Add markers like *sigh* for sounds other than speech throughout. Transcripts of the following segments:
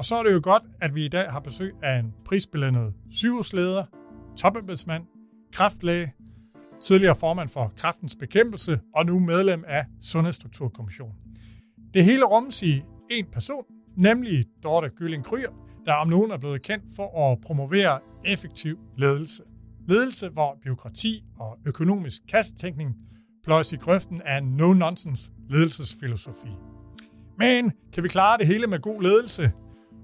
og så er det jo godt, at vi i dag har besøg af en prisbelønnet sygehusleder, topembedsmand, kraftlæge, tidligere formand for kraftens bekæmpelse og nu medlem af Sundhedsstrukturkommissionen. Det hele rummes i en person, nemlig Dorte Gylling Kryer, der om nogen er blevet kendt for at promovere effektiv ledelse. Ledelse, hvor byråkrati og økonomisk kastetænkning pløjes i grøften af no-nonsense ledelsesfilosofi. Men kan vi klare det hele med god ledelse?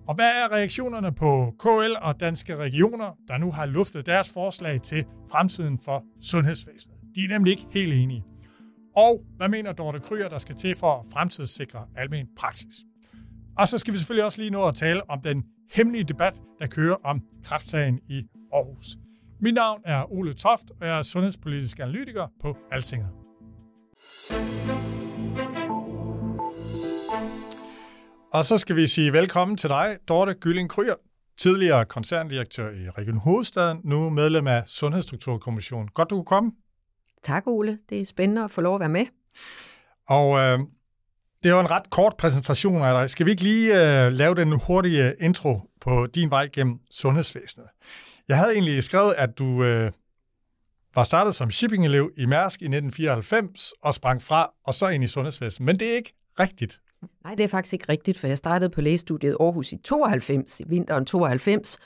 Og hvad er reaktionerne på KL og danske regioner, der nu har luftet deres forslag til fremtiden for sundhedsvæsenet? De er nemlig ikke helt enige. Og hvad mener Dorte Kryer, der skal til for at fremtidssikre almen praksis? Og så skal vi selvfølgelig også lige nå at tale om den hemmelige debat, der kører om kraftsagen i Aarhus. Mit navn er Ole Toft, og jeg er sundhedspolitisk analytiker på Altinget. Og så skal vi sige velkommen til dig, Dorte Gylling Kryer, tidligere koncerndirektør i Region Hovedstaden, nu medlem af Sundhedsstrukturkommissionen. Godt, du kunne komme. Tak, Ole. Det er spændende at få lov at være med. Og øh, det er jo en ret kort præsentation af dig. Skal vi ikke lige øh, lave den hurtige intro på din vej gennem sundhedsvæsenet? Jeg havde egentlig skrevet, at du øh, var startet som shippingelev i Mærsk i 1994 og sprang fra og så ind i sundhedsvæsenet. Men det er ikke rigtigt. Nej, det er faktisk ikke rigtigt, for jeg startede på lægestudiet Aarhus i 92, i vinteren 92,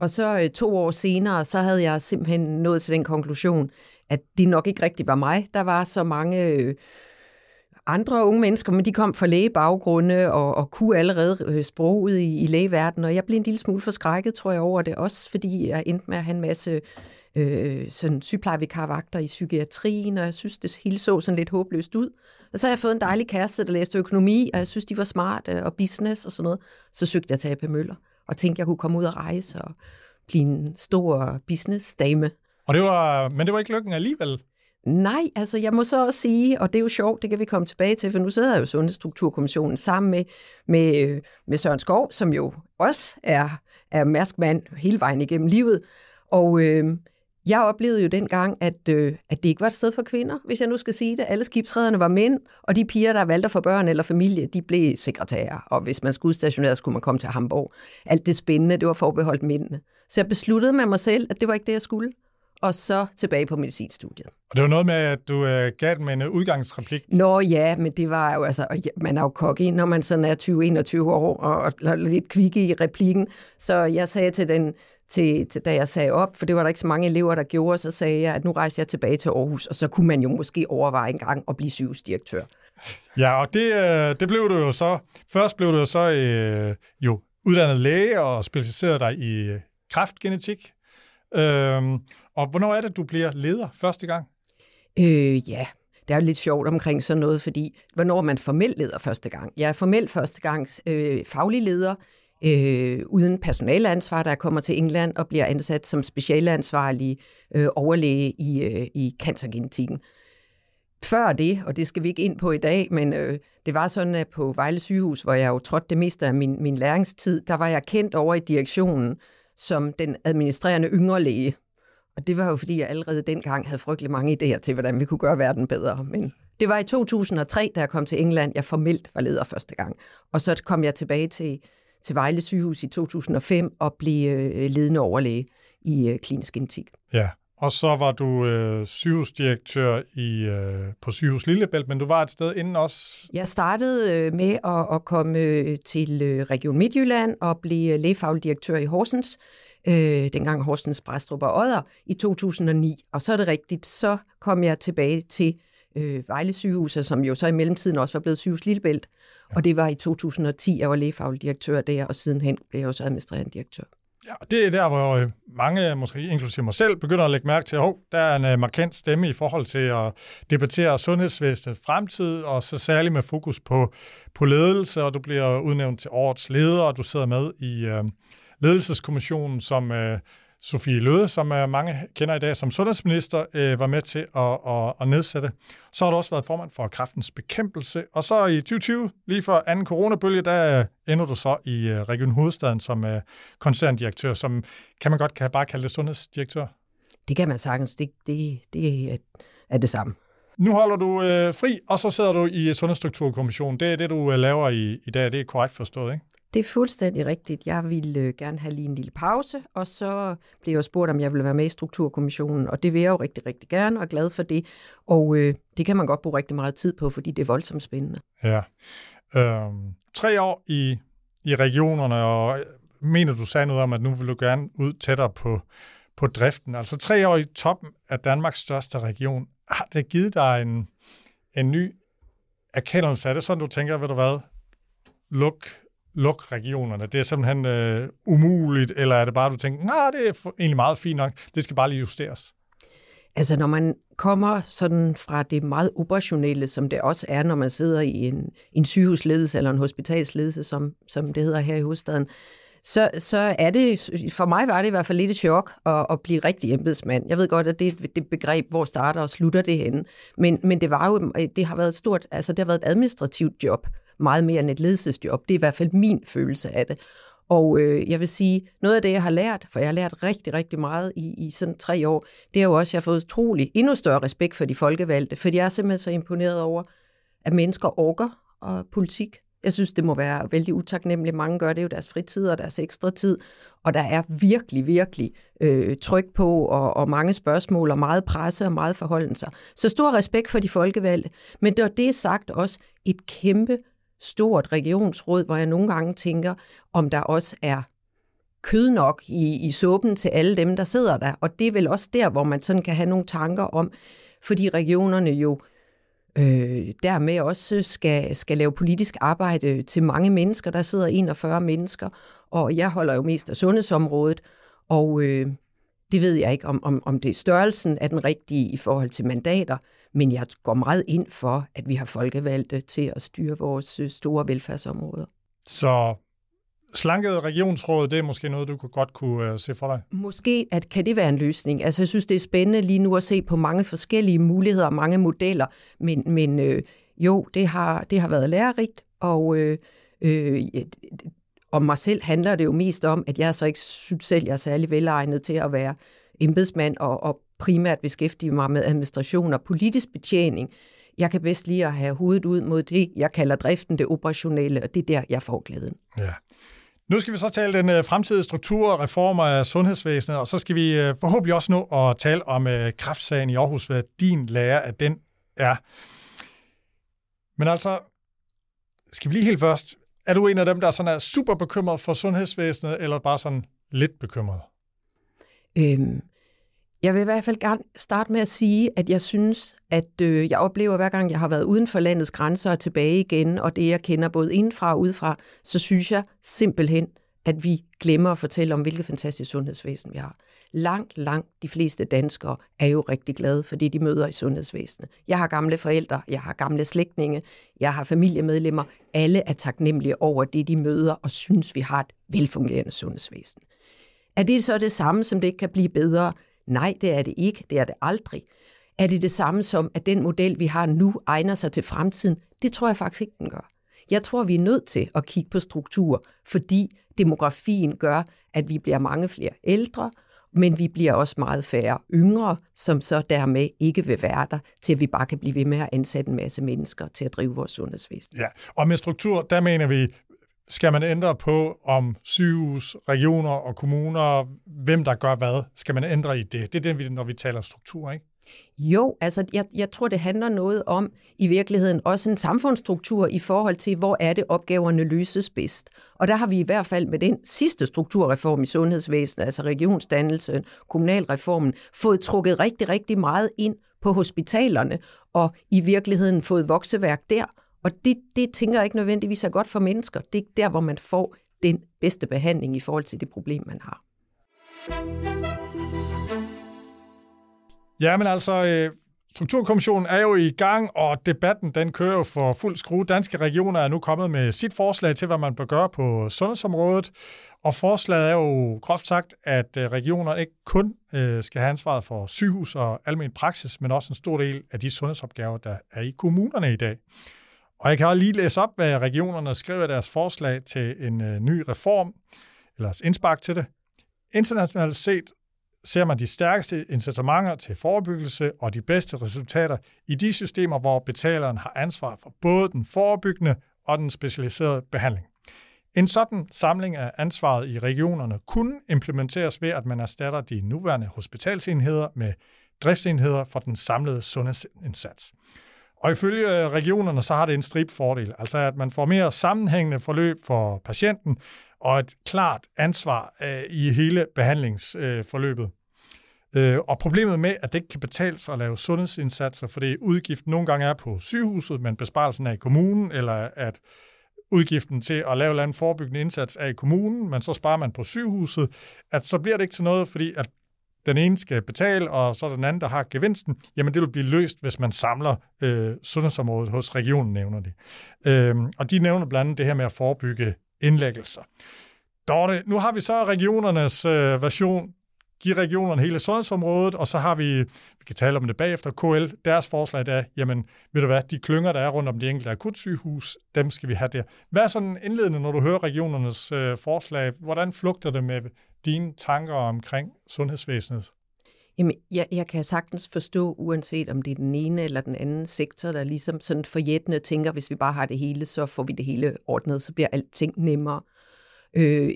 og så øh, to år senere, så havde jeg simpelthen nået til den konklusion, at det nok ikke rigtigt var mig. Der var så mange øh, andre unge mennesker, men de kom fra lægebaggrunde og, og kunne allerede øh, sproget i, i lægeverdenen, og jeg blev en lille smule forskrækket, tror jeg, over det, også fordi jeg endte med at have en masse øh, sådan sygeplejevikarvagter i psykiatrien, og jeg synes, det hele så sådan lidt håbløst ud. Og så har jeg fået en dejlig kæreste, der læste økonomi, og jeg synes, de var smarte og business og sådan noget. Så søgte jeg til AP Møller, og tænkte, jeg kunne komme ud og rejse og blive en stor business-dame. Og det var, men det var ikke lykken alligevel? Nej, altså jeg må så også sige, og det er jo sjovt, det kan vi komme tilbage til, for nu sidder jeg jo Sundhedsstrukturkommissionen sammen med, med, med Søren Skov, som jo også er, er mærskmand hele vejen igennem livet. Og øh, jeg oplevede jo dengang, at, øh, at det ikke var et sted for kvinder, hvis jeg nu skal sige det. Alle skibsrederne var mænd, og de piger, der valgte få børn eller familie, de blev sekretærer. Og hvis man skulle udstationere, skulle man komme til Hamburg. Alt det spændende, det var forbeholdt mændene. Så jeg besluttede med mig selv, at det var ikke det, jeg skulle. Og så tilbage på medicinstudiet. Og det var noget med, at du øh, gav dem en udgangsreplik? Nå ja, men det var jo altså, man er jo kokke, når man sådan er 20-21 år og, og, og lidt kvikke i replikken. Så jeg sagde til den, til, til, da jeg sagde op, for det var der ikke så mange elever, der gjorde, så sagde jeg, at nu rejser jeg tilbage til Aarhus, og så kunne man jo måske overveje en gang at blive sygehusdirektør. Ja, og det, øh, det blev du jo så. Først blev du jo så øh, jo uddannet læge og specialiseret dig i øh, kræftgenetik. Øhm, og hvornår er det, du bliver leder første gang? Øh, ja, det er jo lidt sjovt omkring sådan noget, fordi hvornår man formelt leder første gang? Jeg er formelt første gang øh, faglig leder øh, uden personaleansvar, der kommer til England og bliver ansat som specialansvarlig øh, overlæge i, øh, i cancergenetikken. Før det, og det skal vi ikke ind på i dag, men øh, det var sådan, at på Vejle sygehus, hvor jeg jo trådte det meste af min, min læringstid, der var jeg kendt over i direktionen som den administrerende yngre læge. Og det var jo, fordi jeg allerede dengang havde frygtelig mange idéer til, hvordan vi kunne gøre verden bedre. Men det var i 2003, da jeg kom til England, jeg formelt var leder første gang. Og så kom jeg tilbage til, til Vejle sygehus i 2005 og blev øh, ledende overlæge i øh, klinisk genetik. Ja, og så var du øh, sygehusdirektør i, øh, på sygehus Lillebælt, men du var et sted inden også? Jeg startede øh, med at, at komme øh, til øh, Region Midtjylland og blive øh, lægefaglig direktør i Horsens, øh, dengang Horsens, Bræstrup og Odder, i 2009. Og så er det rigtigt, så kom jeg tilbage til øh, Vejle sygehuset, som jo så i mellemtiden også var blevet sygehus Lillebælt. Og det var i 2010, jeg var lægefaglig direktør der, og sidenhen blev jeg også administrerende direktør. Ja, det er der, hvor øh, mange, måske inklusive mig selv, begynder at lægge mærke til, at oh, der er en øh, markant stemme i forhold til at debattere sundhedsvæsenet fremtid, og så særligt med fokus på, på ledelse, og du bliver udnævnt til årets leder, og du sidder med i øh, ledelseskommissionen, som øh, Sofie Løde, som mange kender i dag som sundhedsminister, øh, var med til at, at, at nedsætte. Så har du også været formand for kraftens bekæmpelse, og så i 2020, lige for anden coronabølge, der ender du så i øh, Region Hovedstaden som uh, koncerndirektør, som kan man godt kan bare kalde det sundhedsdirektør? Det kan man sagtens. Det, det, det er, er det samme. Nu holder du øh, fri, og så sidder du i Sundhedsstrukturkommissionen. Det er det, du øh, laver i, i dag. Det er korrekt forstået, ikke? Det er fuldstændig rigtigt. Jeg ville øh, gerne have lige en lille pause, og så blev jeg spurgt, om jeg ville være med i Strukturkommissionen, og det vil jeg jo rigtig, rigtig gerne, og er glad for det. Og øh, det kan man godt bruge rigtig meget tid på, fordi det er voldsomt spændende. Ja. Øhm, tre år i, i regionerne, og øh, mener du sagde noget om, at nu vil du gerne ud tættere på, på driften. Altså tre år i toppen af Danmarks største region. Har det givet dig en, en ny erkendelse? Er det sådan, du tænker, ved du hvad, luk lukke regionerne? Det er simpelthen øh, umuligt, eller er det bare, du tænker, nej, det er egentlig meget fint nok, det skal bare lige justeres? Altså, når man kommer sådan fra det meget operationelle, som det også er, når man sidder i en, en sygehusledelse eller en hospitalsledelse, som, som det hedder her i hovedstaden, så, så er det, for mig var det i hvert fald lidt et chok at, at blive rigtig embedsmand. Jeg ved godt, at det er det begreb, hvor starter og slutter det henne. Men, men det var jo, det har været et stort, altså det har været et administrativt job meget mere end et ledelsesjob. Det er i hvert fald min følelse af det. Og øh, jeg vil sige, noget af det, jeg har lært, for jeg har lært rigtig, rigtig meget i, i sådan tre år, det er jo også, at jeg har fået utrolig endnu større respekt for de folkevalgte, fordi jeg er simpelthen så imponeret over, at mennesker orker og politik. Jeg synes, det må være vældig utaknemmeligt. Mange gør det jo deres fritid og deres ekstra tid, og der er virkelig, virkelig øh, tryk på, og, og mange spørgsmål, og meget presse og meget forholdenser. Så stor respekt for de folkevalgte, men det er det sagt også et kæmpe stort regionsråd, hvor jeg nogle gange tænker, om der også er kød nok i, i suppen til alle dem, der sidder der. Og det er vel også der, hvor man sådan kan have nogle tanker om, fordi regionerne jo øh, dermed også skal, skal lave politisk arbejde til mange mennesker. Der sidder 41 mennesker, og jeg holder jo mest af sundhedsområdet, og øh, det ved jeg ikke, om, om, om det er størrelsen af den rigtige i forhold til mandater, men jeg går meget ind for, at vi har folkevalgte til at styre vores øh, store velfærdsområder. Så slanket regionsråd, det er måske noget, du godt kunne uh, se for dig? Måske at, kan det være en løsning. Altså, jeg synes, det er spændende lige nu at se på mange forskellige muligheder og mange modeller, men, men øh, jo, det har, det har været lærerigt, og øh, øh, om mig selv handler det jo mest om, at jeg så ikke synes selv, jeg er særlig velegnet til at være embedsmand og, og primært beskæftige mig med administration og politisk betjening. Jeg kan bedst lide at have hovedet ud mod det, jeg kalder driften, det operationelle, og det er der, jeg får glæden. Ja. Nu skal vi så tale den uh, fremtidige struktur og reformer af sundhedsvæsenet, og så skal vi uh, forhåbentlig også nå at tale om uh, kraftsagen i Aarhus, hvad din lærer af den er. Men altså, skal vi lige helt først, er du en af dem, der sådan er super bekymret for sundhedsvæsenet, eller bare sådan lidt bekymret? Øhm, jeg vil i hvert fald gerne starte med at sige, at jeg synes, at øh, jeg oplever hver gang, jeg har været uden for landets grænser og tilbage igen, og det jeg kender både indenfra og udefra, så synes jeg simpelthen, at vi glemmer at fortælle om, hvilket fantastisk sundhedsvæsen vi har. Langt, langt de fleste danskere er jo rigtig glade for det, de møder i sundhedsvæsenet. Jeg har gamle forældre, jeg har gamle slægtninge, jeg har familiemedlemmer. Alle er taknemmelige over det, de møder, og synes, vi har et velfungerende sundhedsvæsen. Er det så det samme, som det ikke kan blive bedre? Nej, det er det ikke. Det er det aldrig. Er det det samme som, at den model, vi har nu, egner sig til fremtiden? Det tror jeg faktisk ikke, den gør. Jeg tror, vi er nødt til at kigge på struktur, fordi demografien gør, at vi bliver mange flere ældre, men vi bliver også meget færre yngre, som så dermed ikke vil være der, til at vi bare kan blive ved med at ansætte en masse mennesker til at drive vores sundhedsvæsen. Ja, og med struktur, der mener vi skal man ændre på, om sygehus, regioner og kommuner, hvem der gør hvad? Skal man ændre i det? Det er det, når vi taler struktur, ikke? Jo, altså jeg, jeg tror, det handler noget om i virkeligheden også en samfundsstruktur i forhold til, hvor er det opgaverne løses bedst. Og der har vi i hvert fald med den sidste strukturreform i sundhedsvæsenet, altså regionsdannelsen, kommunalreformen, fået trukket rigtig, rigtig meget ind på hospitalerne og i virkeligheden fået vokseværk der, og det, det tænker jeg ikke nødvendigvis er godt for mennesker. Det er der, hvor man får den bedste behandling i forhold til det problem, man har. Ja, men altså, øh, Strukturkommissionen er jo i gang, og debatten den kører jo for fuld skrue. Danske regioner er nu kommet med sit forslag til, hvad man bør gøre på sundhedsområdet. Og forslaget er jo groft sagt, at øh, regioner ikke kun øh, skal have ansvaret for sygehus og almen praksis, men også en stor del af de sundhedsopgaver, der er i kommunerne i dag. Og jeg kan også lige læse op, hvad regionerne skriver i deres forslag til en øh, ny reform, eller indspark til det. Internationalt set ser man de stærkeste incitamenter til forebyggelse og de bedste resultater i de systemer, hvor betaleren har ansvar for både den forebyggende og den specialiserede behandling. En sådan samling af ansvaret i regionerne kunne implementeres ved, at man erstatter de nuværende hospitalsenheder med driftsenheder for den samlede sundhedsindsats. Og ifølge øh, regionerne så har det en strip fordel, altså at man får mere sammenhængende forløb for patienten og et klart ansvar øh, i hele behandlingsforløbet. Øh, øh, og problemet med, at det ikke kan betale sig at lave sundhedsindsatser, fordi udgiften nogle gange er på sygehuset, men besparelsen er i kommunen, eller at udgiften til at lave en forebyggende indsats er i kommunen, men så sparer man på sygehuset, at så bliver det ikke til noget, fordi at den ene skal betale, og så er den anden, der har gevinsten, jamen det vil blive løst, hvis man samler øh, sundhedsområdet hos regionen, nævner de. Øh, og de nævner blandt andet det her med at forebygge indlæggelser. Dorte, nu har vi så regionernes øh, version Giv regionerne hele sundhedsområdet, og så har vi, vi kan tale om det bagefter, KL, deres forslag er, jamen, ved du hvad, de klynger, der er rundt om de enkelte akutsygehus, dem skal vi have der. Hvad er sådan indledende, når du hører regionernes øh, forslag? Hvordan flugter det med dine tanker omkring sundhedsvæsenet? Jamen, jeg, jeg kan sagtens forstå, uanset om det er den ene eller den anden sektor, der ligesom sådan forjættende tænker, hvis vi bare har det hele, så får vi det hele ordnet, så bliver alting nemmere. Øh,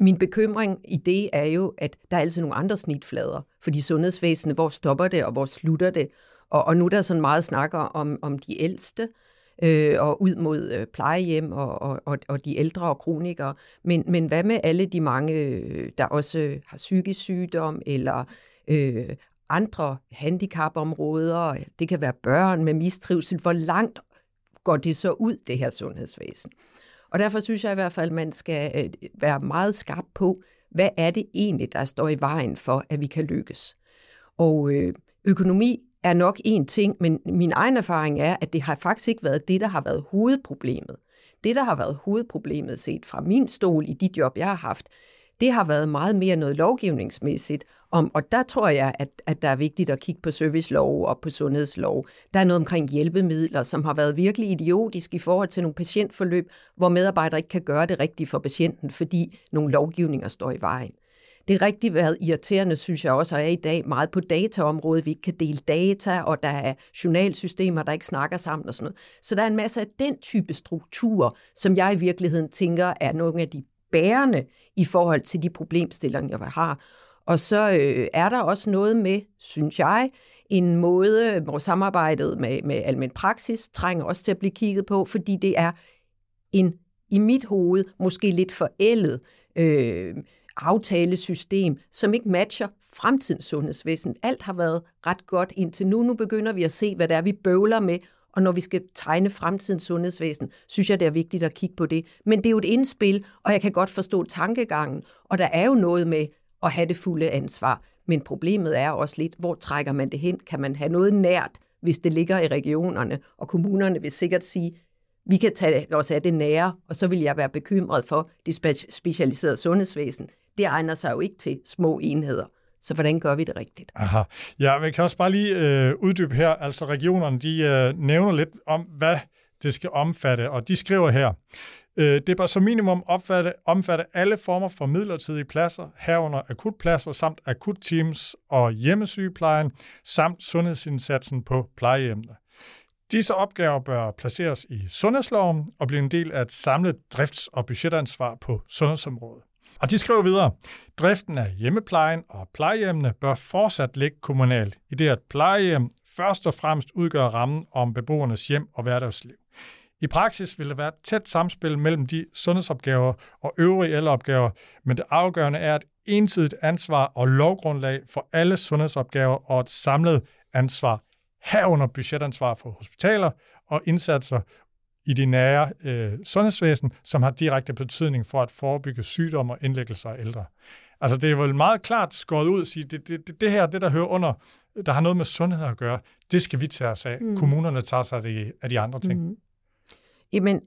min bekymring i det er jo, at der er altid nogle andre snitflader, fordi sundhedsvæsenet, hvor stopper det, og hvor slutter det? Og, og nu er der sådan meget snakker om, om de ældste, øh, øh, og ud mod øh, plejehjem og, og, og og de ældre og kronikere. Men, men hvad med alle de mange, øh, der også har psykisk sygdom, eller øh, andre handicapområder, det kan være børn med mistrivsel. Hvor langt går det så ud, det her sundhedsvæsen? Og derfor synes jeg i hvert fald, at man skal øh, være meget skarp på, hvad er det egentlig, der står i vejen for, at vi kan lykkes. Og øh, økonomi er nok en ting, men min egen erfaring er, at det har faktisk ikke været det, der har været hovedproblemet. Det, der har været hovedproblemet set fra min stol i de job, jeg har haft, det har været meget mere noget lovgivningsmæssigt, om, og der tror jeg, at, at der er vigtigt at kigge på servicelov og på sundhedslov. Der er noget omkring hjælpemidler, som har været virkelig idiotisk i forhold til nogle patientforløb, hvor medarbejdere ikke kan gøre det rigtigt for patienten, fordi nogle lovgivninger står i vejen. Det er rigtig været irriterende, synes jeg også, og er i dag meget på dataområdet. Vi ikke kan dele data, og der er journalsystemer, der ikke snakker sammen og sådan noget. Så der er en masse af den type strukturer, som jeg i virkeligheden tænker er nogle af de bærende i forhold til de problemstillinger, jeg har. Og så øh, er der også noget med, synes jeg, en måde, hvor samarbejdet med, med almen praksis trænger også til at blive kigget på, fordi det er en, i mit hoved, måske lidt forældet øh, aftalesystem, som ikke matcher fremtidens sundhedsvæsen. Alt har været ret godt indtil nu. Nu begynder vi at se, hvad det er, vi bøvler med, og når vi skal tegne fremtidens sundhedsvæsen, synes jeg, det er vigtigt at kigge på det. Men det er jo et indspil, og jeg kan godt forstå tankegangen. Og der er jo noget med at have det fulde ansvar. Men problemet er også lidt, hvor trækker man det hen? Kan man have noget nært, hvis det ligger i regionerne? Og kommunerne vil sikkert sige, vi kan tage os af det nære, og så vil jeg være bekymret for det specialiserede sundhedsvæsen. Det egner sig jo ikke til små enheder. Så hvordan gør vi det rigtigt? Aha. Ja, vi kan også bare lige øh, uddybe her. Altså regionerne, de øh, nævner lidt om, hvad det skal omfatte, og de skriver her, øh, det bør som minimum opfatte, omfatte alle former for midlertidige pladser, herunder akutpladser samt akutteams og hjemmesygeplejen, samt sundhedsindsatsen på plejehjemmene. Disse opgaver bør placeres i sundhedsloven og blive en del af et samlet drifts- og budgetansvar på sundhedsområdet. Og de skriver videre, driften af hjemmeplejen og plejehjemmene bør fortsat ligge kommunalt, i det at plejehjem først og fremmest udgør rammen om beboernes hjem og hverdagsliv. I praksis vil der være et tæt samspil mellem de sundhedsopgaver og øvrige ældreopgaver, men det afgørende er et ensidigt ansvar og lovgrundlag for alle sundhedsopgaver og et samlet ansvar herunder budgetansvar for hospitaler og indsatser i det nære øh, sundhedsvæsen, som har direkte betydning for at forebygge sygdomme og indlæggelser af ældre. Altså, det er vel meget klart skåret ud at sige, det, det, det, det her, det der hører under, der har noget med sundhed at gøre, det skal vi tage os af. Mm. Kommunerne tager sig af de, af de andre ting. Mm. Jamen,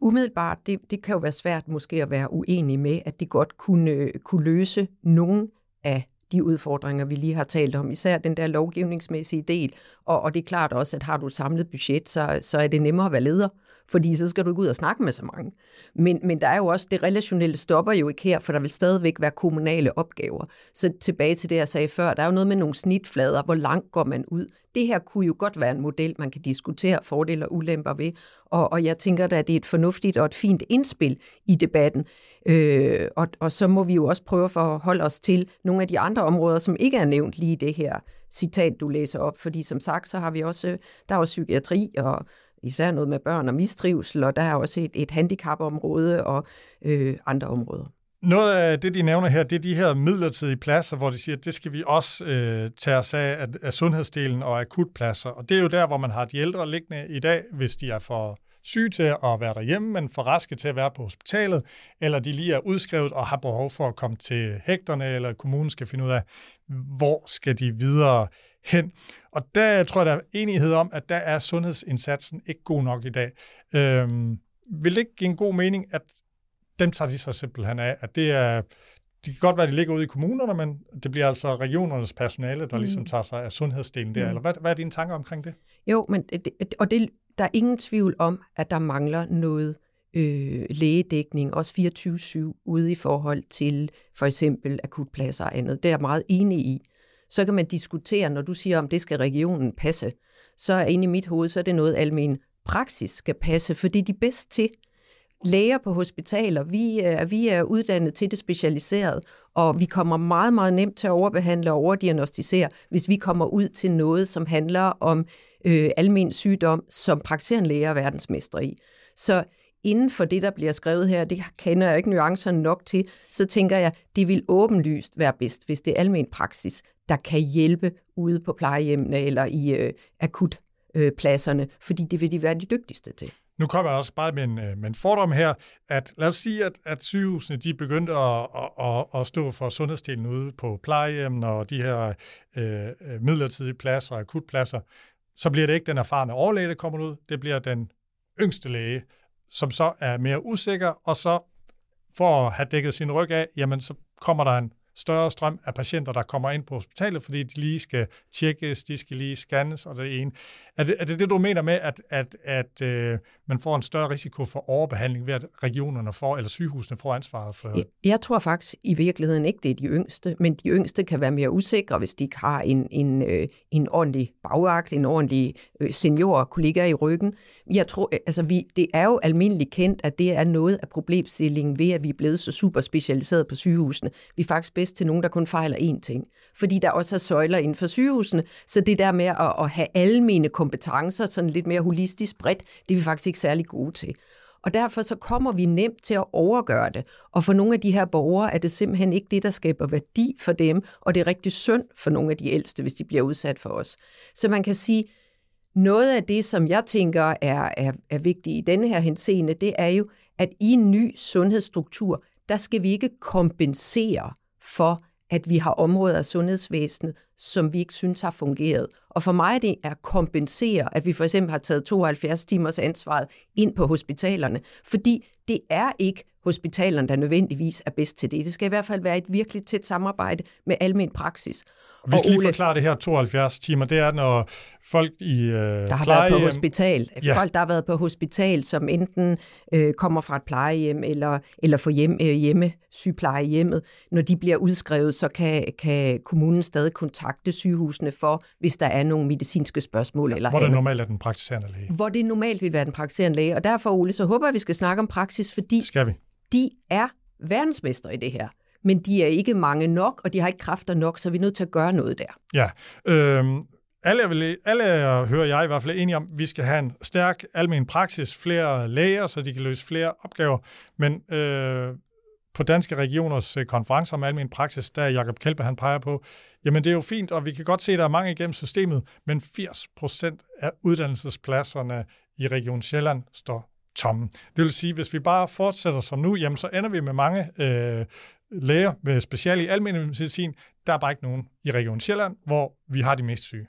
umiddelbart, det, det kan jo være svært måske at være uenig med, at det godt kunne, kunne løse nogle af de udfordringer, vi lige har talt om, især den der lovgivningsmæssige del. Og, og det er klart også, at har du et samlet budget, så, så er det nemmere at være leder, fordi så skal du ikke ud og snakke med så mange. Men, men der er jo også, det relationelle stopper jo ikke her, for der vil stadigvæk være kommunale opgaver. Så tilbage til det, jeg sagde før, der er jo noget med nogle snitflader, hvor langt går man ud. Det her kunne jo godt være en model, man kan diskutere fordele og ulemper ved, og, og jeg tænker da, at det er et fornuftigt og et fint indspil i debatten. Øh, og, og så må vi jo også prøve at forholde os til nogle af de andre områder, som ikke er nævnt lige i det her citat, du læser op. Fordi som sagt, så har vi også, der er jo psykiatri og især noget med børn og mistrivsel, og der er også et, et handicapområde og øh, andre områder. Noget af det, de nævner her, det er de her midlertidige pladser, hvor de siger, at det skal vi også øh, tage os af, af, af sundhedsdelen og akutpladser. Og det er jo der, hvor man har de ældre liggende i dag, hvis de er for syge til at være derhjemme, men for raske til at være på hospitalet, eller de lige er udskrevet og har behov for at komme til hægterne, eller kommunen skal finde ud af, hvor skal de videre hen. Og der tror jeg, der er enighed om, at der er sundhedsindsatsen ikke god nok i dag. Øhm, vil det ikke give en god mening, at dem tager de sig simpelthen af, at det er, det kan godt være, at de ligger ude i kommunerne, men det bliver altså regionernes personale, der mm. ligesom tager sig af sundhedsdelen der. Mm. Eller hvad, hvad er dine tanker omkring det? Jo, men det, og det, der er ingen tvivl om, at der mangler noget øh, lægedækning, også 24-7, ude i forhold til for eksempel akutpladser og andet. Det er jeg meget enig i. Så kan man diskutere, når du siger, om det skal regionen passe, så er inde i mit hoved, så er det noget, almen praksis skal passe, for det er de bedst til. Læger på hospitaler, vi er, vi er uddannet til det specialiseret, og vi kommer meget, meget nemt til at overbehandle og overdiagnostisere, hvis vi kommer ud til noget, som handler om øh, almen sygdom, som praktiserende læger er verdensmestre i. Så inden for det, der bliver skrevet her, det kender jeg ikke nuancerne nok til, så tænker jeg, det vil åbenlyst være bedst, hvis det er almen praksis, der kan hjælpe ude på plejehjemmene eller i øh, akutpladserne, øh, fordi det vil de være de dygtigste til. Nu kommer jeg også bare med en, øh, med en fordom her, at lad os sige, at, at sygehusene de begyndte at, at, at stå for sundhedsdelen ude på plejehjem og de her øh, øh, midlertidige pladser, akutpladser, så bliver det ikke den erfarne overlæge, der kommer ud, det bliver den yngste læge, som så er mere usikker, og så for at have dækket sin ryg af, jamen så kommer der en større strøm af patienter, der kommer ind på hospitalet, fordi de lige skal tjekkes, de skal lige scannes og det ene. Er det er det, det, du mener med, at, at, at øh, man får en større risiko for overbehandling ved, at regionerne får, eller sygehusene får ansvaret for? Jeg, jeg tror faktisk i virkeligheden ikke, det er de yngste, men de yngste kan være mere usikre, hvis de ikke har en, en, øh, en ordentlig bagagt, en ordentlig øh, senior kollega i ryggen. Jeg tror, øh, altså vi, det er jo almindeligt kendt, at det er noget af problemstillingen ved, at vi er blevet så super specialiseret på sygehusene. Vi er faktisk bedst til nogen, der kun fejler én ting. Fordi der også er søjler inden for sygehusene, så det der med at, at have almene kompetencer, sådan lidt mere holistisk bredt, det er vi faktisk ikke særlig gode til. Og derfor så kommer vi nemt til at overgøre det. Og for nogle af de her borgere er det simpelthen ikke det, der skaber værdi for dem, og det er rigtig synd for nogle af de ældste, hvis de bliver udsat for os. Så man kan sige, noget af det, som jeg tænker er, er, er vigtigt i denne her henseende, det er jo, at i en ny sundhedsstruktur, der skal vi ikke kompensere for, at vi har områder af sundhedsvæsenet, som vi ikke synes har fungeret. Og for mig det er at kompensere, at vi for eksempel har taget 72 timers ansvaret ind på hospitalerne, fordi det er ikke hospitalerne, der nødvendigvis er bedst til det. Det skal i hvert fald være et virkelig tæt samarbejde med almen praksis. Vi skal lige forklare det her 72 timer. Det er, når folk i øh, Der har plejehjem, været på hospital. Ja. Folk, der har været på hospital, som enten øh, kommer fra et plejehjem eller, eller får hjem, øh, hjemme sygeplejehjemmet. Når de bliver udskrevet, så kan, kan kommunen stadig kontakte sygehusene for, hvis der er nogle medicinske spørgsmål. Ja, eller hvor det normalt er den praktiserende læge. Hvor det normalt vil være den praktiserende læge. Og derfor, Ole, så håber jeg, at vi skal snakke om praksis, fordi skal vi. de er verdensmester i det her men de er ikke mange nok, og de har ikke kræfter nok, så vi er nødt til at gøre noget der. Ja, øhm, alle, er vel, alle hører jeg i hvert fald enige om, at vi skal have en stærk almen praksis, flere læger, så de kan løse flere opgaver, men øh, på Danske Regioners øh, konference om almen praksis, der Jakob Kælpe, han peger på, jamen det er jo fint, og vi kan godt se, at der er mange igennem systemet, men 80 procent af uddannelsespladserne i Region Sjælland står tomme. Det vil sige, hvis vi bare fortsætter som nu, jamen så ender vi med mange øh, læger med special i almindelig medicin. Der er bare ikke nogen i Region Sjælland, hvor vi har de mest syge.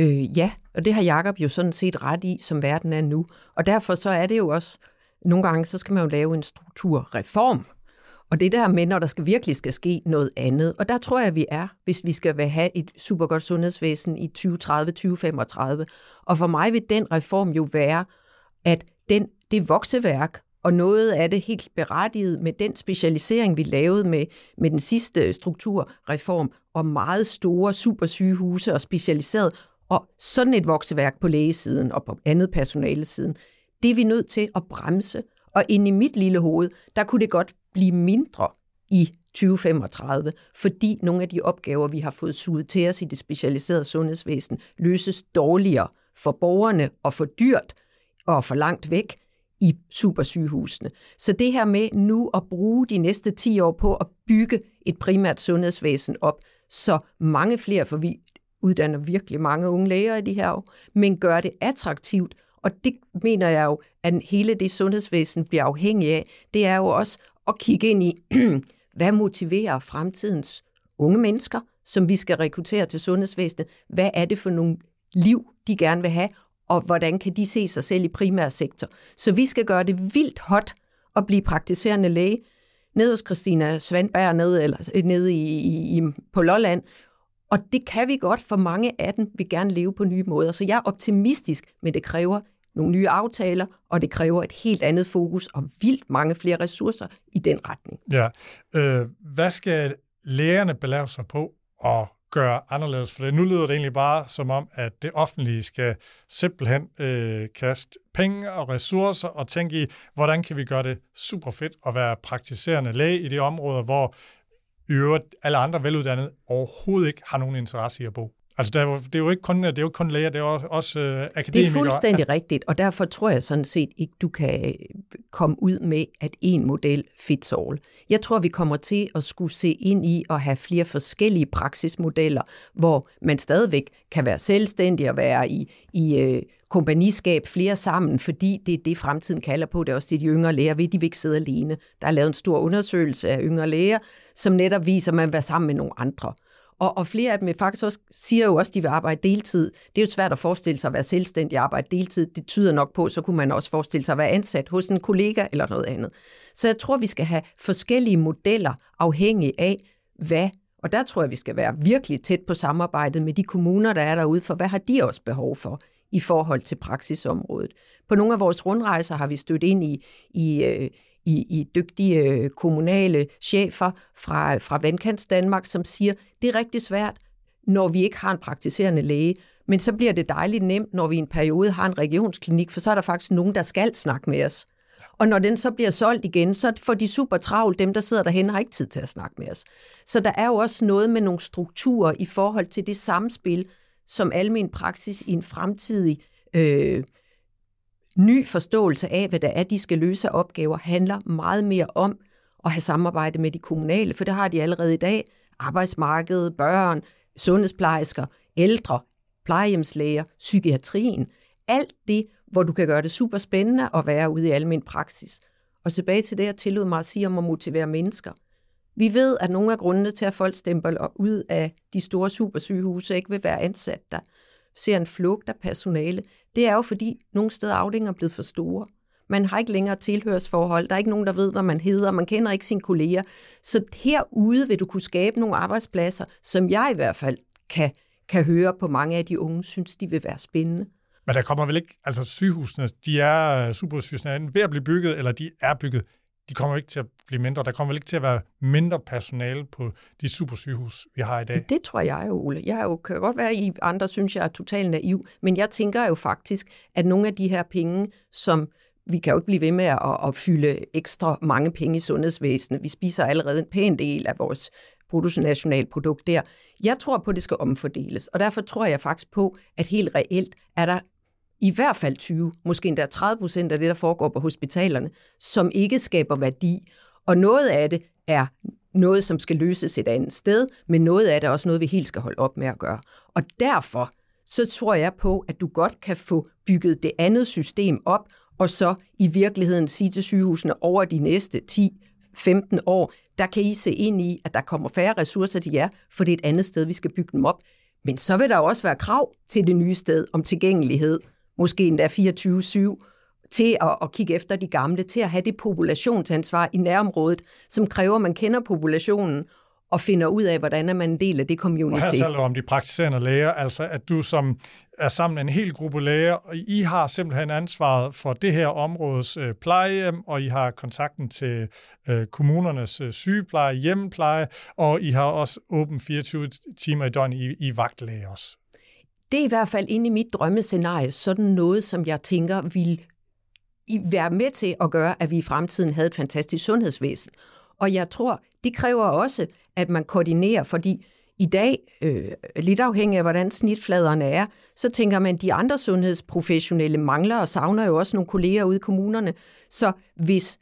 Øh, ja, og det har Jakob jo sådan set ret i, som verden er nu. Og derfor så er det jo også, nogle gange så skal man jo lave en strukturreform. Og det der med, når der skal virkelig skal ske noget andet. Og der tror jeg, vi er, hvis vi skal have et supergodt sundhedsvæsen i 2030-2035. Og for mig vil den reform jo være, at den, det vokseværk, og noget af det helt berettiget med den specialisering, vi lavede med, med den sidste øh, strukturreform, og meget store supersygehuse og specialiseret, og sådan et vokseværk på lægesiden og på andet personalesiden, det er vi nødt til at bremse. Og ind i mit lille hoved, der kunne det godt blive mindre i 2035, fordi nogle af de opgaver, vi har fået suget til os i det specialiserede sundhedsvæsen, løses dårligere for borgerne og for dyrt og for langt væk i supersygehusene. Så det her med nu at bruge de næste 10 år på at bygge et primært sundhedsvæsen op, så mange flere, for vi uddanner virkelig mange unge læger i de her år, men gør det attraktivt, og det mener jeg jo, at hele det sundhedsvæsen bliver afhængig af, det er jo også at kigge ind i, *clears throat* hvad motiverer fremtidens unge mennesker, som vi skal rekruttere til sundhedsvæsenet? Hvad er det for nogle liv, de gerne vil have, og hvordan kan de se sig selv i primærsektor? Så vi skal gøre det vildt hot at blive praktiserende læge. Nede hos Christina Svandberg, nede, eller, øh, nede i, i, på Lolland, og det kan vi godt, for mange af dem vil gerne leve på nye måder. Så jeg er optimistisk, men det kræver nogle nye aftaler, og det kræver et helt andet fokus og vildt mange flere ressourcer i den retning. Ja. Øh, hvad skal lægerne belave sig på at gøre anderledes? For det, nu lyder det egentlig bare som om, at det offentlige skal simpelthen øh, kaste penge og ressourcer og tænke i, hvordan kan vi gøre det super fedt at være praktiserende læge i de områder, hvor i øvrigt alle andre veluddannede overhovedet ikke har nogen interesse i at bo. Altså, det er, jo, det er jo ikke kun, det er jo kun læger, det er også, også uh, akademikere. Det er fuldstændig rigtigt, og derfor tror jeg sådan set ikke, du kan øh, komme ud med, at en model fits all. Jeg tror, vi kommer til at skulle se ind i at have flere forskellige praksismodeller, hvor man stadigvæk kan være selvstændig og være i, i uh, kompagniskab flere sammen, fordi det er det, fremtiden kalder på. Det er også det, de yngre læger vil. De vil ikke sidde alene. Der er lavet en stor undersøgelse af yngre læger, som netop viser, at man vil være sammen med nogle andre. Og, og flere af dem faktisk også, siger jo også, at de vil arbejde deltid. Det er jo svært at forestille sig at være selvstændig og arbejde deltid. Det tyder nok på, så kunne man også forestille sig at være ansat hos en kollega eller noget andet. Så jeg tror, vi skal have forskellige modeller afhængig af, hvad og der tror jeg, vi skal være virkelig tæt på samarbejdet med de kommuner, der er derude, for hvad har de også behov for i forhold til praksisområdet. På nogle af vores rundrejser har vi stødt ind i, i, øh, i, i dygtige øh, kommunale chefer fra, fra Vandkants Danmark, som siger, det er rigtig svært, når vi ikke har en praktiserende læge, men så bliver det dejligt nemt, når vi i en periode har en regionsklinik, for så er der faktisk nogen, der skal snakke med os. Og når den så bliver solgt igen, så får de super travlt. Dem, der sidder derhen, har ikke tid til at snakke med os. Så der er jo også noget med nogle strukturer i forhold til det samspil, som almen praksis i en fremtidig øh, ny forståelse af, hvad der er, de skal løse opgaver, handler meget mere om at have samarbejde med de kommunale, for det har de allerede i dag. Arbejdsmarkedet, børn, sundhedsplejersker, ældre, plejehjemslæger, psykiatrien. Alt det, hvor du kan gøre det super spændende at være ude i almen praksis. Og tilbage til det, jeg tillod mig at sige om at motivere mennesker. Vi ved, at nogle af grundene til, at folk stempler ud af de store supersygehuse ikke vil være ansat der, ser en flugt af personale, det er jo fordi nogle steder afdelinger er blevet for store. Man har ikke længere tilhørsforhold, der er ikke nogen, der ved, hvad man hedder, man kender ikke sine kolleger. Så herude vil du kunne skabe nogle arbejdspladser, som jeg i hvert fald kan, kan høre på mange af de unge, synes de vil være spændende. Men der kommer vel ikke, altså sygehusene, de er øh, supersygehusene er ved at blive bygget, eller de er bygget de kommer ikke til at blive mindre. Der kommer vel ikke til at være mindre personale på de supersygehus, vi har i dag? Det tror jeg jo, Ole. Jeg jo, kan godt være, at I andre synes, jeg er totalt naiv, men jeg tænker jo faktisk, at nogle af de her penge, som vi kan jo ikke blive ved med at, at fylde ekstra mange penge i sundhedsvæsenet. Vi spiser allerede en pæn del af vores bruttonationalprodukt der. Jeg tror på, at det skal omfordeles, og derfor tror jeg faktisk på, at helt reelt er der i hvert fald 20, måske endda 30 procent af det, der foregår på hospitalerne, som ikke skaber værdi. Og noget af det er noget, som skal løses et andet sted, men noget af det er også noget, vi helt skal holde op med at gøre. Og derfor så tror jeg på, at du godt kan få bygget det andet system op, og så i virkeligheden sige til sygehusene over de næste 10 15 år, der kan I se ind i, at der kommer færre ressourcer til jer, for det er et andet sted, vi skal bygge dem op. Men så vil der også være krav til det nye sted om tilgængelighed, måske endda 24-7, til at, at kigge efter de gamle, til at have det populationsansvar i nærområdet, som kræver, at man kender populationen, og finder ud af, hvordan er man en del af det community. Og her taler om de praktiserende læger, altså at du som er sammen med en hel gruppe læger, og I har simpelthen ansvaret for det her områdes øh, plejehjem, og I har kontakten til øh, kommunernes øh, sygepleje, hjemmepleje, og I har også åben 24 timer i døgnet i, i vagtlæge også. Det er i hvert fald inde i mit drømmescenarie sådan noget, som jeg tænker vil være med til at gøre, at vi i fremtiden havde et fantastisk sundhedsvæsen. Og jeg tror, det kræver også, at man koordinerer, fordi i dag, øh, lidt afhængig af hvordan snitfladerne er, så tænker man, at de andre sundhedsprofessionelle mangler og savner jo også nogle kolleger ude i kommunerne. Så hvis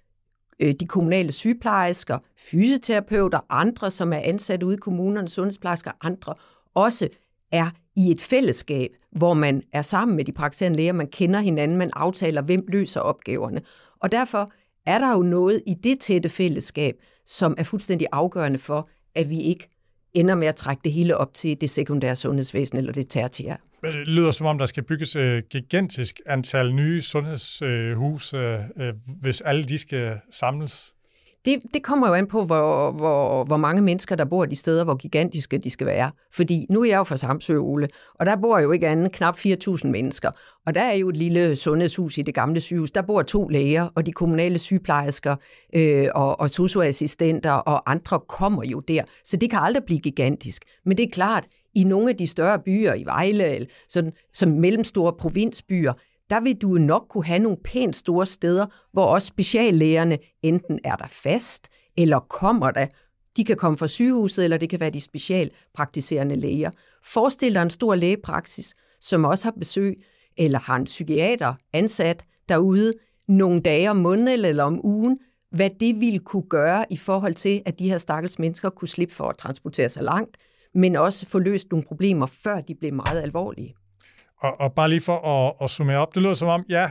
øh, de kommunale sygeplejersker, fysioterapeuter, andre, som er ansat ude i kommunerne, sundhedsplejersker, andre, også er i et fællesskab, hvor man er sammen med de praktiserende læger, man kender hinanden, man aftaler, hvem løser opgaverne. Og derfor er der jo noget i det tætte fællesskab, som er fuldstændig afgørende for, at vi ikke ender med at trække det hele op til det sekundære sundhedsvæsen eller det tertiære. Øh, det lyder som om, der skal bygges et gigantisk antal nye sundhedshuse, øh, hvis alle de skal samles. Det, det kommer jo an på, hvor, hvor, hvor mange mennesker, der bor de steder, hvor gigantiske de skal være. Fordi nu er jeg jo fra Samsø, Ole, og der bor jo ikke andet knap 4.000 mennesker. Og der er jo et lille sundhedshus i det gamle sygehus. Der bor to læger, og de kommunale sygeplejersker øh, og, og socioassistenter og andre kommer jo der. Så det kan aldrig blive gigantisk. Men det er klart, i nogle af de større byer, i Vejle, eller sådan, som mellemstore provinsbyer, der vil du nok kunne have nogle pænt store steder, hvor også speciallægerne enten er der fast, eller kommer der. De kan komme fra sygehuset, eller det kan være de specialpraktiserende læger. Forestil dig en stor lægepraksis, som også har besøg, eller har en psykiater ansat derude nogle dage om måneden eller om ugen, hvad det ville kunne gøre i forhold til, at de her stakkels mennesker kunne slippe for at transportere sig langt, men også få løst nogle problemer, før de blev meget alvorlige. Og, og bare lige for at, at summere op, det lyder som om, ja,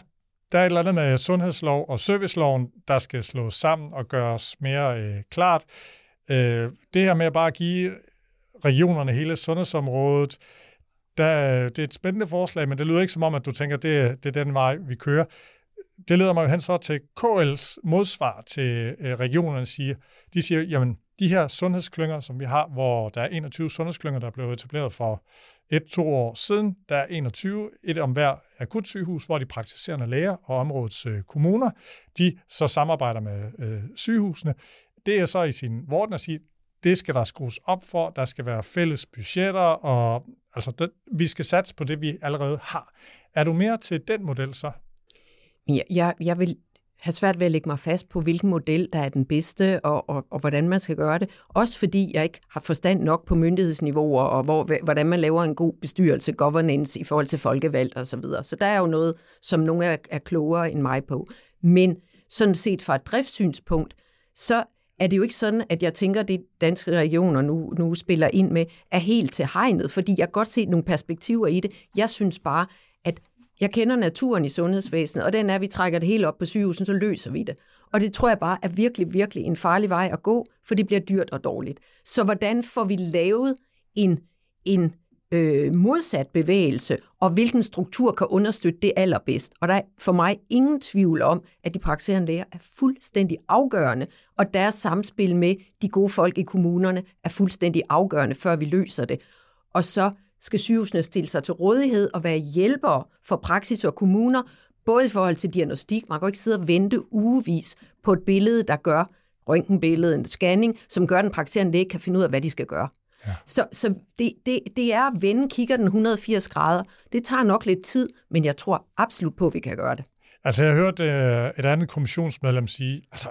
der er et eller andet med sundhedslov og serviceloven, der skal slås sammen og gøres mere øh, klart. Øh, det her med at bare give regionerne hele sundhedsområdet, der, det er et spændende forslag, men det lyder ikke som om, at du tænker, det, det er den vej, vi kører. Det leder mig jo hen så til KL's modsvar til øh, regionerne. Siger, de siger, jamen, de her sundhedsklynger, som vi har, hvor der er 21 sundhedsklynger, der er blevet etableret for et-to år siden. Der er 21, et om hver akutsygehus, hvor de praktiserende læger og områdets øh, kommuner, de så samarbejder med øh, sygehusene. Det er så i sin vorden at sige, det skal der skrues op for, der skal være fælles budgetter, og altså, det, vi skal satse på det, vi allerede har. Er du mere til den model så? Jeg, jeg, jeg vil have svært ved at lægge mig fast på, hvilken model, der er den bedste, og, og, og hvordan man skal gøre det. Også fordi jeg ikke har forstand nok på myndighedsniveauer, og hvor, hvordan man laver en god bestyrelse, governance i forhold til folkevalg og Så, videre. så der er jo noget, som nogen er, er klogere end mig på. Men sådan set fra et driftssynspunkt, så er det jo ikke sådan, at jeg tænker, at det danske regioner nu, nu spiller ind med, er helt til hegnet, fordi jeg kan godt se nogle perspektiver i det. Jeg synes bare, at jeg kender naturen i sundhedsvæsenet, og den er, at vi trækker det hele op på sygehusen, så løser vi det. Og det tror jeg bare er virkelig, virkelig en farlig vej at gå, for det bliver dyrt og dårligt. Så hvordan får vi lavet en, en øh, modsat bevægelse, og hvilken struktur kan understøtte det allerbedst? Og der er for mig ingen tvivl om, at de praktiserende læger er fuldstændig afgørende, og deres samspil med de gode folk i kommunerne er fuldstændig afgørende, før vi løser det. Og så skal sygehusene stille sig til rådighed og være hjælpere for praksis og kommuner, både i forhold til diagnostik. Man kan ikke sidde og vente ugevis på et billede, der gør røntgenbillede, en scanning, som gør, at den praktiserende læge kan finde ud af, hvad de skal gøre. Ja. Så, så det, det, det er at vende kigger den 180 grader. Det tager nok lidt tid, men jeg tror absolut på, at vi kan gøre det. Altså, jeg har hørt øh, et andet kommissionsmedlem sige, altså,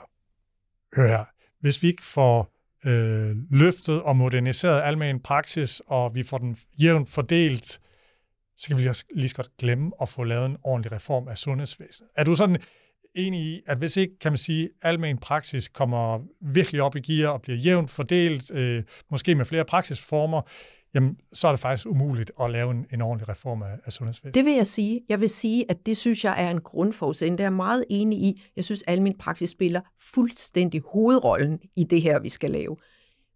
hør her, hvis vi ikke får øh, løftet og moderniseret almen praksis, og vi får den jævnt fordelt, så kan vi lige så godt glemme at få lavet en ordentlig reform af sundhedsvæsenet. Er du sådan enig i, at hvis ikke, kan man sige, almen praksis kommer virkelig op i gear og bliver jævnt fordelt, øh, måske med flere praksisformer, jamen, så er det faktisk umuligt at lave en, en ordentlig reform af, af sundhedsvæsenet. Det vil jeg sige. Jeg vil sige, at det synes jeg er en grundforudsætning. Det er jeg meget enig i. Jeg synes, at min praksis spiller fuldstændig hovedrollen i det her, vi skal lave.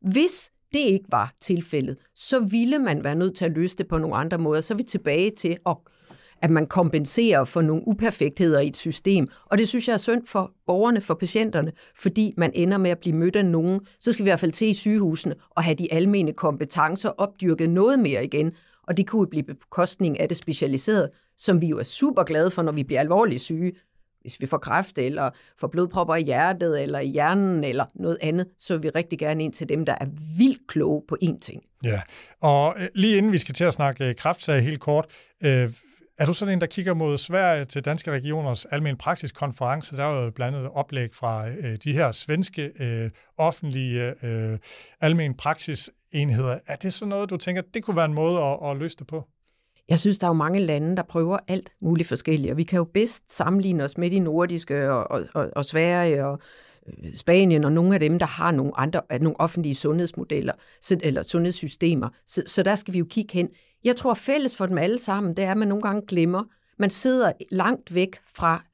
Hvis det ikke var tilfældet, så ville man være nødt til at løse det på nogle andre måder. Så er vi tilbage til, at, at man kompenserer for nogle uperfektheder i et system. Og det synes jeg er synd for borgerne, for patienterne, fordi man ender med at blive mødt af nogen. Så skal vi i hvert fald til i sygehusene og have de almene kompetencer opdyrket noget mere igen. Og det kunne blive bekostning af det specialiserede, som vi jo er super glade for, når vi bliver alvorligt syge hvis vi får kræft, eller får blodpropper i hjertet, eller i hjernen, eller noget andet, så vil vi rigtig gerne ind til dem, der er vildt kloge på én ting. Ja, og øh, lige inden vi skal til at snakke øh, kræftsag helt kort, øh, er du sådan en, der kigger mod Sverige til Danske Regioners almen praksiskonference? Der er jo blandt andet oplæg fra øh, de her svenske øh, offentlige øh, almen praksisenheder. Er det sådan noget, du tænker, det kunne være en måde at, at løse det på? Jeg synes, der er jo mange lande, der prøver alt muligt forskelligt, og vi kan jo bedst sammenligne os med de nordiske og, og, og, og Sverige og Spanien og nogle af dem, der har nogle andre øh, nogle offentlige sundhedsmodeller eller sundhedssystemer. Så, så der skal vi jo kigge hen. Jeg tror, fælles for dem alle sammen, det er, at man nogle gange glemmer, man sidder langt væk fra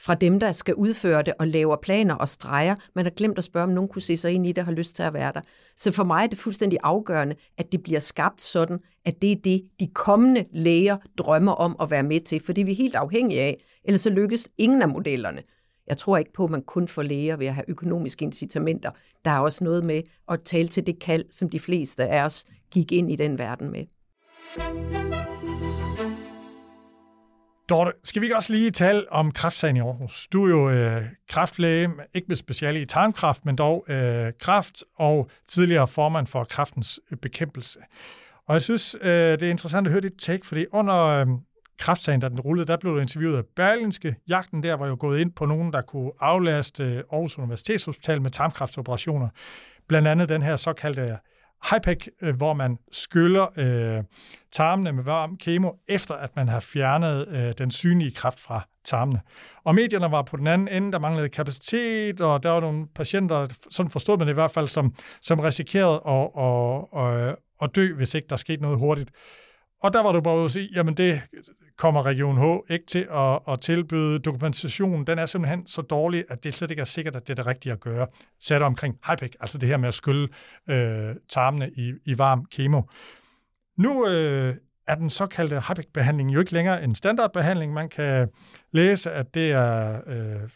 fra dem, der skal udføre det og laver planer og streger. Man har glemt at spørge, om nogen kunne se sig ind i det og har lyst til at være der. Så for mig er det fuldstændig afgørende, at det bliver skabt sådan, at det er det, de kommende læger drømmer om at være med til, for det er vi helt afhængige af. Ellers så lykkes ingen af modellerne. Jeg tror ikke på, at man kun får læger ved at have økonomiske incitamenter. Der er også noget med at tale til det kald, som de fleste af os gik ind i den verden med. Dorte, skal vi ikke også lige tale om kræftsagen i Aarhus? Du er jo øh, kræftlæge, ikke med speciale i tarmkræft, men dog øh, kræft og tidligere formand for kræftens øh, bekæmpelse. Og jeg synes, øh, det er interessant at høre dit take, fordi under øh, kraftsagen, da den rullede, der blev du interviewet af Berlinske. Jagten der var jo gået ind på nogen, der kunne aflaste øh, Aarhus Universitetshospital med tarmkræftoperationer. Blandt andet den her såkaldte øh, HIPEC, øh, hvor man skyller øh, tarmene med varm kemo, efter at man har fjernet øh, den synlige kraft fra tarmene. Og medierne var på den anden ende, der manglede kapacitet, og der var nogle patienter, sådan forstod man det i hvert fald, som, som risikerede at, at, at, at dø, hvis ikke der skete noget hurtigt. Og der var du bare ude at sige, jamen det kommer Region H ikke til at, at tilbyde. Dokumentationen, den er simpelthen så dårlig, at det slet ikke er sikkert, at det er det rigtige at gøre. Sætter omkring HIPEC, altså det her med at skylle øh, tarmene i, i varm kemo. Nu øh, er den såkaldte HIPEC-behandling jo ikke længere en standardbehandling. Man kan læse, at det er... Øh,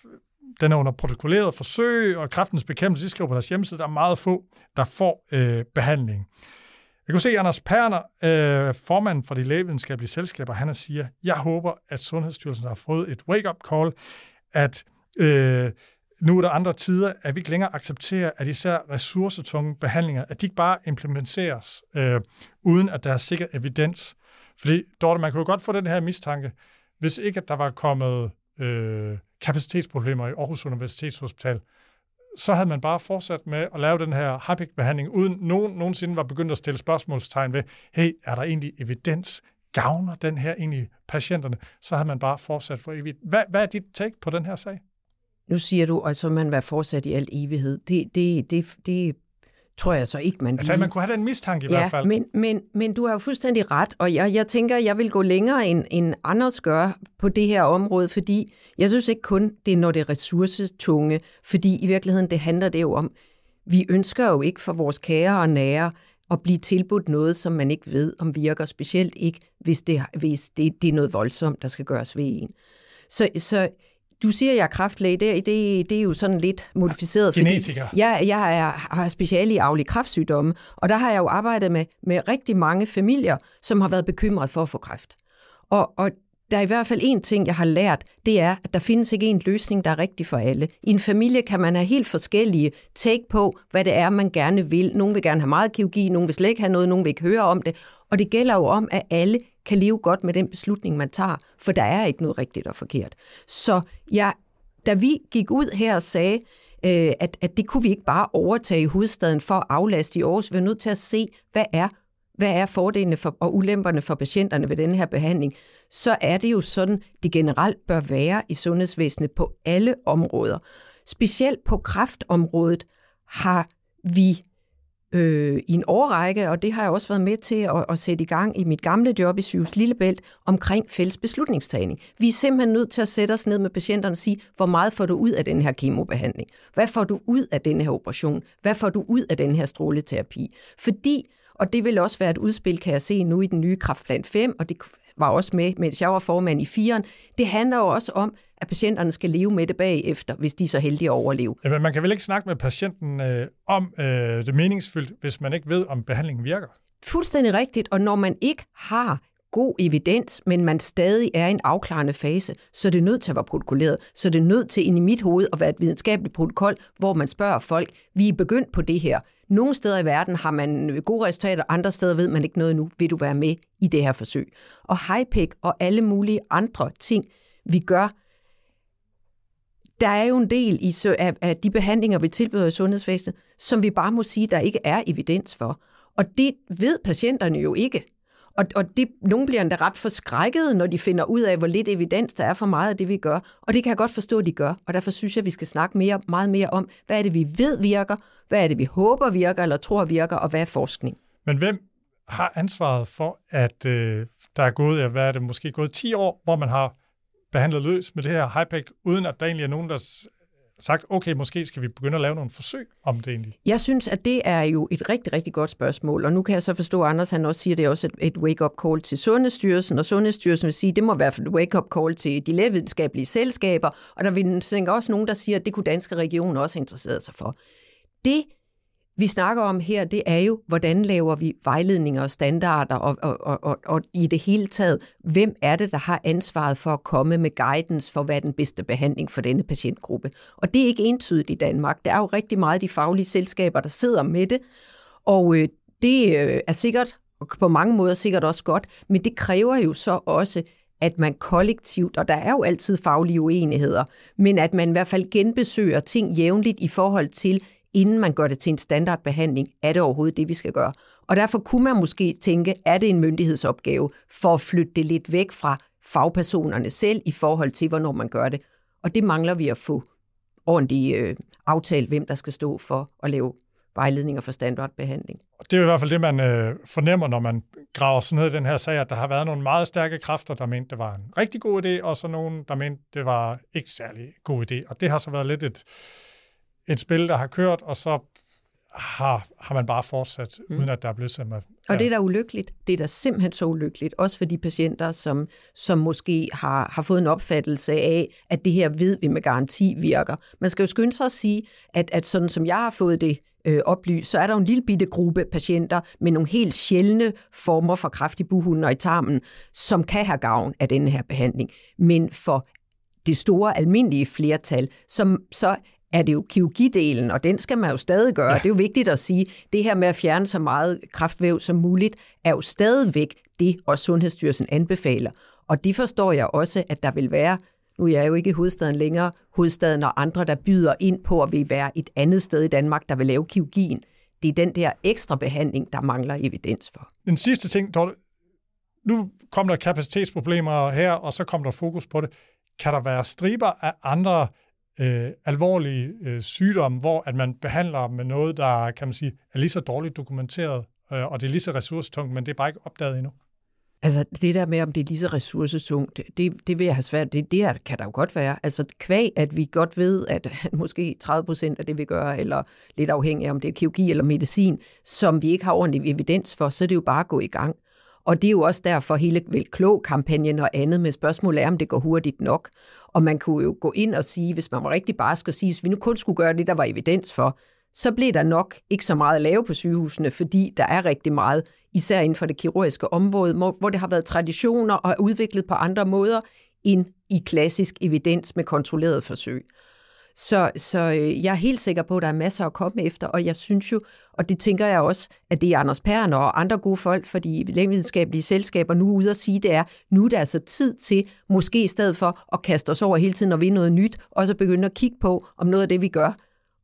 den er under protokolleret forsøg, og kræftens bekæmpelse, de skriver på deres hjemmeside, der er meget få, der får øh, behandling. Jeg kunne se Anders Perner, øh, formand for de lægevidenskabelige selskaber, han siger, jeg håber, at Sundhedsstyrelsen har fået et wake-up call, at øh, nu er der andre tider, at vi ikke længere accepterer, at især ressourcetunge behandlinger, at de ikke bare implementeres, øh, uden at der er sikker evidens. Fordi, Dorte, man kunne jo godt få den her mistanke, hvis ikke at der var kommet øh, kapacitetsproblemer i Aarhus Universitetshospital, så havde man bare fortsat med at lave den her HIPIC-behandling, uden nogen nogensinde var begyndt at stille spørgsmålstegn ved, hey, er der egentlig evidens? Gavner den her egentlig patienterne? Så havde man bare fortsat for evigt. Hvad, hvad er dit take på den her sag? Nu siger du, at så man være fortsat i alt evighed. Det, det, det, det tror jeg så ikke, man Altså, man kunne have den mistanke i ja, hvert fald. Men, men, men du har jo fuldstændig ret, og jeg, jeg tænker, jeg vil gå længere end, end Anders gør på det her område, fordi jeg synes ikke kun, det er, når det er ressourcetunge, fordi i virkeligheden, det handler det jo om, vi ønsker jo ikke for vores kære og nære at blive tilbudt noget, som man ikke ved om virker, specielt ikke, hvis det, hvis det, det er noget voldsomt, der skal gøres ved en. Så, så du siger, at jeg er kraftlæge. Det, det, det er jo sådan lidt modificeret. Genetiker. Fordi jeg, jeg er, har speciale i aflig kræftsygdomme, og der har jeg jo arbejdet med, med rigtig mange familier, som har været bekymret for at få kræft. Og, og der er i hvert fald en ting, jeg har lært, det er, at der findes ikke en løsning, der er rigtig for alle. I en familie kan man have helt forskellige take på, hvad det er, man gerne vil. Nogle vil gerne have meget kirurgi, nogle vil slet ikke have noget, nogle vil ikke høre om det. Og det gælder jo om, at alle kan leve godt med den beslutning, man tager, for der er ikke noget rigtigt og forkert. Så jeg, da vi gik ud her og sagde, øh, at, at det kunne vi ikke bare overtage i hovedstaden for at aflaste i Aarhus, vi er nødt til at se, hvad er hvad er fordelene for, og ulemperne for patienterne ved den her behandling, så er det jo sådan, det generelt bør være i sundhedsvæsenet på alle områder. Specielt på kræftområdet har vi øh, i en årrække, og det har jeg også været med til at, at sætte i gang i mit gamle job i Sygehus Lillebælt, omkring fælles beslutningstagning. Vi er simpelthen nødt til at sætte os ned med patienterne og sige, hvor meget får du ud af den her kemobehandling? Hvad får du ud af den her operation? Hvad får du ud af den her stråleterapi? Fordi og det vil også være et udspil, kan jeg se nu i den nye Kraftplan 5, og det var også med, mens jeg var formand i firen. Det handler jo også om, at patienterne skal leve med det bagefter, hvis de er så heldige at overleve. Ja, men man kan vel ikke snakke med patienten øh, om øh, det meningsfyldt, hvis man ikke ved, om behandlingen virker? Fuldstændig rigtigt, og når man ikke har god evidens, men man stadig er i en afklarende fase, så er det nødt til at være protokolleret. Så er det nødt til ind i mit hoved at være et videnskabeligt protokol, hvor man spørger folk, vi er begyndt på det her. Nogle steder i verden har man gode resultater, andre steder ved man ikke noget nu. Vil du være med i det her forsøg? Og HIPEC og alle mulige andre ting, vi gør, der er jo en del i, af, af de behandlinger, vi tilbyder i sundhedsvæsenet, som vi bare må sige, der ikke er evidens for. Og det ved patienterne jo ikke. Og, og det, nogle bliver endda ret forskrækket, når de finder ud af, hvor lidt evidens der er for meget af det, vi gør. Og det kan jeg godt forstå, at de gør. Og derfor synes jeg, at vi skal snakke mere, meget mere om, hvad er det, vi ved virker, hvad er det, vi håber virker, eller tror virker, og hvad er forskning. Men hvem har ansvaret for, at øh, der er gået, hvad er det, måske gået 10 år, hvor man har behandlet løs med det her HIPEC, uden at der egentlig er nogen, der sagt, okay, måske skal vi begynde at lave nogle forsøg om det egentlig? Jeg synes, at det er jo et rigtig, rigtig godt spørgsmål, og nu kan jeg så forstå, at Anders han også siger, at det er også et, wake-up call til Sundhedsstyrelsen, og Sundhedsstyrelsen vil sige, at det må være et wake-up call til de lægevidenskabelige selskaber, og der vil også nogen, der siger, at det kunne danske regioner også interessere sig for. Det vi snakker om her, det er jo, hvordan laver vi vejledninger og standarder, og, og, og, og, og i det hele taget, hvem er det, der har ansvaret for at komme med guidance for, hvad er den bedste behandling for denne patientgruppe. Og det er ikke entydigt i Danmark. Der er jo rigtig meget de faglige selskaber, der sidder med det, og øh, det øh, er sikkert, og på mange måder sikkert også godt, men det kræver jo så også, at man kollektivt, og der er jo altid faglige uenigheder, men at man i hvert fald genbesøger ting jævnligt i forhold til, inden man gør det til en standardbehandling, er det overhovedet det, vi skal gøre. Og derfor kunne man måske tænke, er det en myndighedsopgave for at flytte det lidt væk fra fagpersonerne selv i forhold til, hvornår man gør det. Og det mangler vi at få ordentligt øh, aftalt, hvem der skal stå for at lave vejledninger for standardbehandling. Og det er i hvert fald det, man øh, fornemmer, når man graver sådan ned i den her sag, at der har været nogle meget stærke kræfter, der mente, det var en rigtig god idé, og så nogle, der mente, det var ikke særlig god idé. Og det har så været lidt et, et spil, der har kørt, og så har, har man bare fortsat, mm. uden at der er blevet sådan. Ja. Og det er da ulykkeligt. Det er da simpelthen så ulykkeligt. Også for de patienter, som, som måske har, har fået en opfattelse af, at det her ved vi med garanti virker. Man skal jo skynde sig at sige, at, at sådan som jeg har fået det øh, oplyst, så er der en lille bitte gruppe patienter med nogle helt sjældne former for kræft i buhunden og i tarmen, som kan have gavn af denne her behandling. Men for det store almindelige flertal, som så er det jo kirurgidelen, og den skal man jo stadig gøre. Ja. Det er jo vigtigt at sige, det her med at fjerne så meget kraftvæv som muligt, er jo stadigvæk det, og Sundhedsstyrelsen anbefaler. Og det forstår jeg også, at der vil være, nu er jeg jo ikke i hovedstaden længere, hovedstaden og andre, der byder ind på at vi være et andet sted i Danmark, der vil lave kirurgien. Det er den der ekstra behandling, der mangler evidens for. Den sidste ting, Dorte, nu kommer der kapacitetsproblemer her, og så kommer der fokus på det. Kan der være striber af andre øh, Øh, alvorlige øh, sygdomme, hvor at man behandler med noget, der kan man sige, er lige så dårligt dokumenteret, øh, og det er lige så ressourcetungt, men det er bare ikke opdaget endnu. Altså det der med, om det er lige så ressourcetungt, det, det vil jeg have svært. Det, det kan der jo godt være. Altså kvæg, at vi godt ved, at *laughs* måske 30 procent af det, vi gør, eller lidt afhængig af, om det er kirurgi eller medicin, som vi ikke har ordentlig evidens for, så er det jo bare at gå i gang. Og det er jo også derfor hele vel klog-kampagnen og andet, med spørgsmålet er, om det går hurtigt nok. Og man kunne jo gå ind og sige, hvis man var rigtig bare skal sige, hvis vi nu kun skulle gøre det, der var evidens for, så blev der nok ikke så meget at lave på sygehusene, fordi der er rigtig meget, især inden for det kirurgiske område, hvor det har været traditioner og er udviklet på andre måder end i klassisk evidens med kontrolleret forsøg. Så, så øh, jeg er helt sikker på, at der er masser at komme efter, og jeg synes jo, og det tænker jeg også, at det er Anders Perner og andre gode folk for de lægevidenskabelige selskaber nu ude at sige, det er, nu er der altså tid til, måske i stedet for at kaste os over hele tiden og vinde noget nyt, og så begynde at kigge på, om noget af det, vi gør,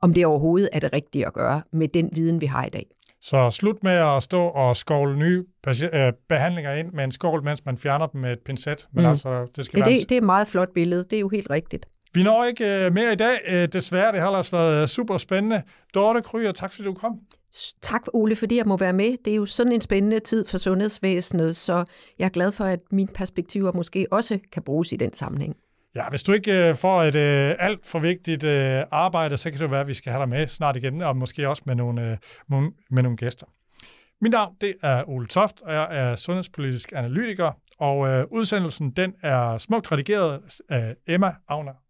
om det overhovedet er det rigtige at gøre med den viden, vi har i dag. Så slut med at stå og skovle nye øh, behandlinger ind med en skål, mens man fjerner dem med et pincet. Men mm. altså, det, skal ja, være... det, det er et meget flot billede. Det er jo helt rigtigt. Vi når ikke øh, mere i dag, øh, desværre. Det har ellers været super spændende. Dorte Kryer, tak fordi du kom. Tak, Ole, fordi jeg må være med. Det er jo sådan en spændende tid for sundhedsvæsenet, så jeg er glad for, at mine perspektiver måske også kan bruges i den sammenhæng. Ja, hvis du ikke øh, får et øh, alt for vigtigt øh, arbejde, så kan det være, at vi skal have dig med snart igen, og måske også med nogle, øh, med nogle gæster. Mit navn det er Ole Toft, og jeg er sundhedspolitisk analytiker, og øh, udsendelsen den er smukt redigeret af Emma Agner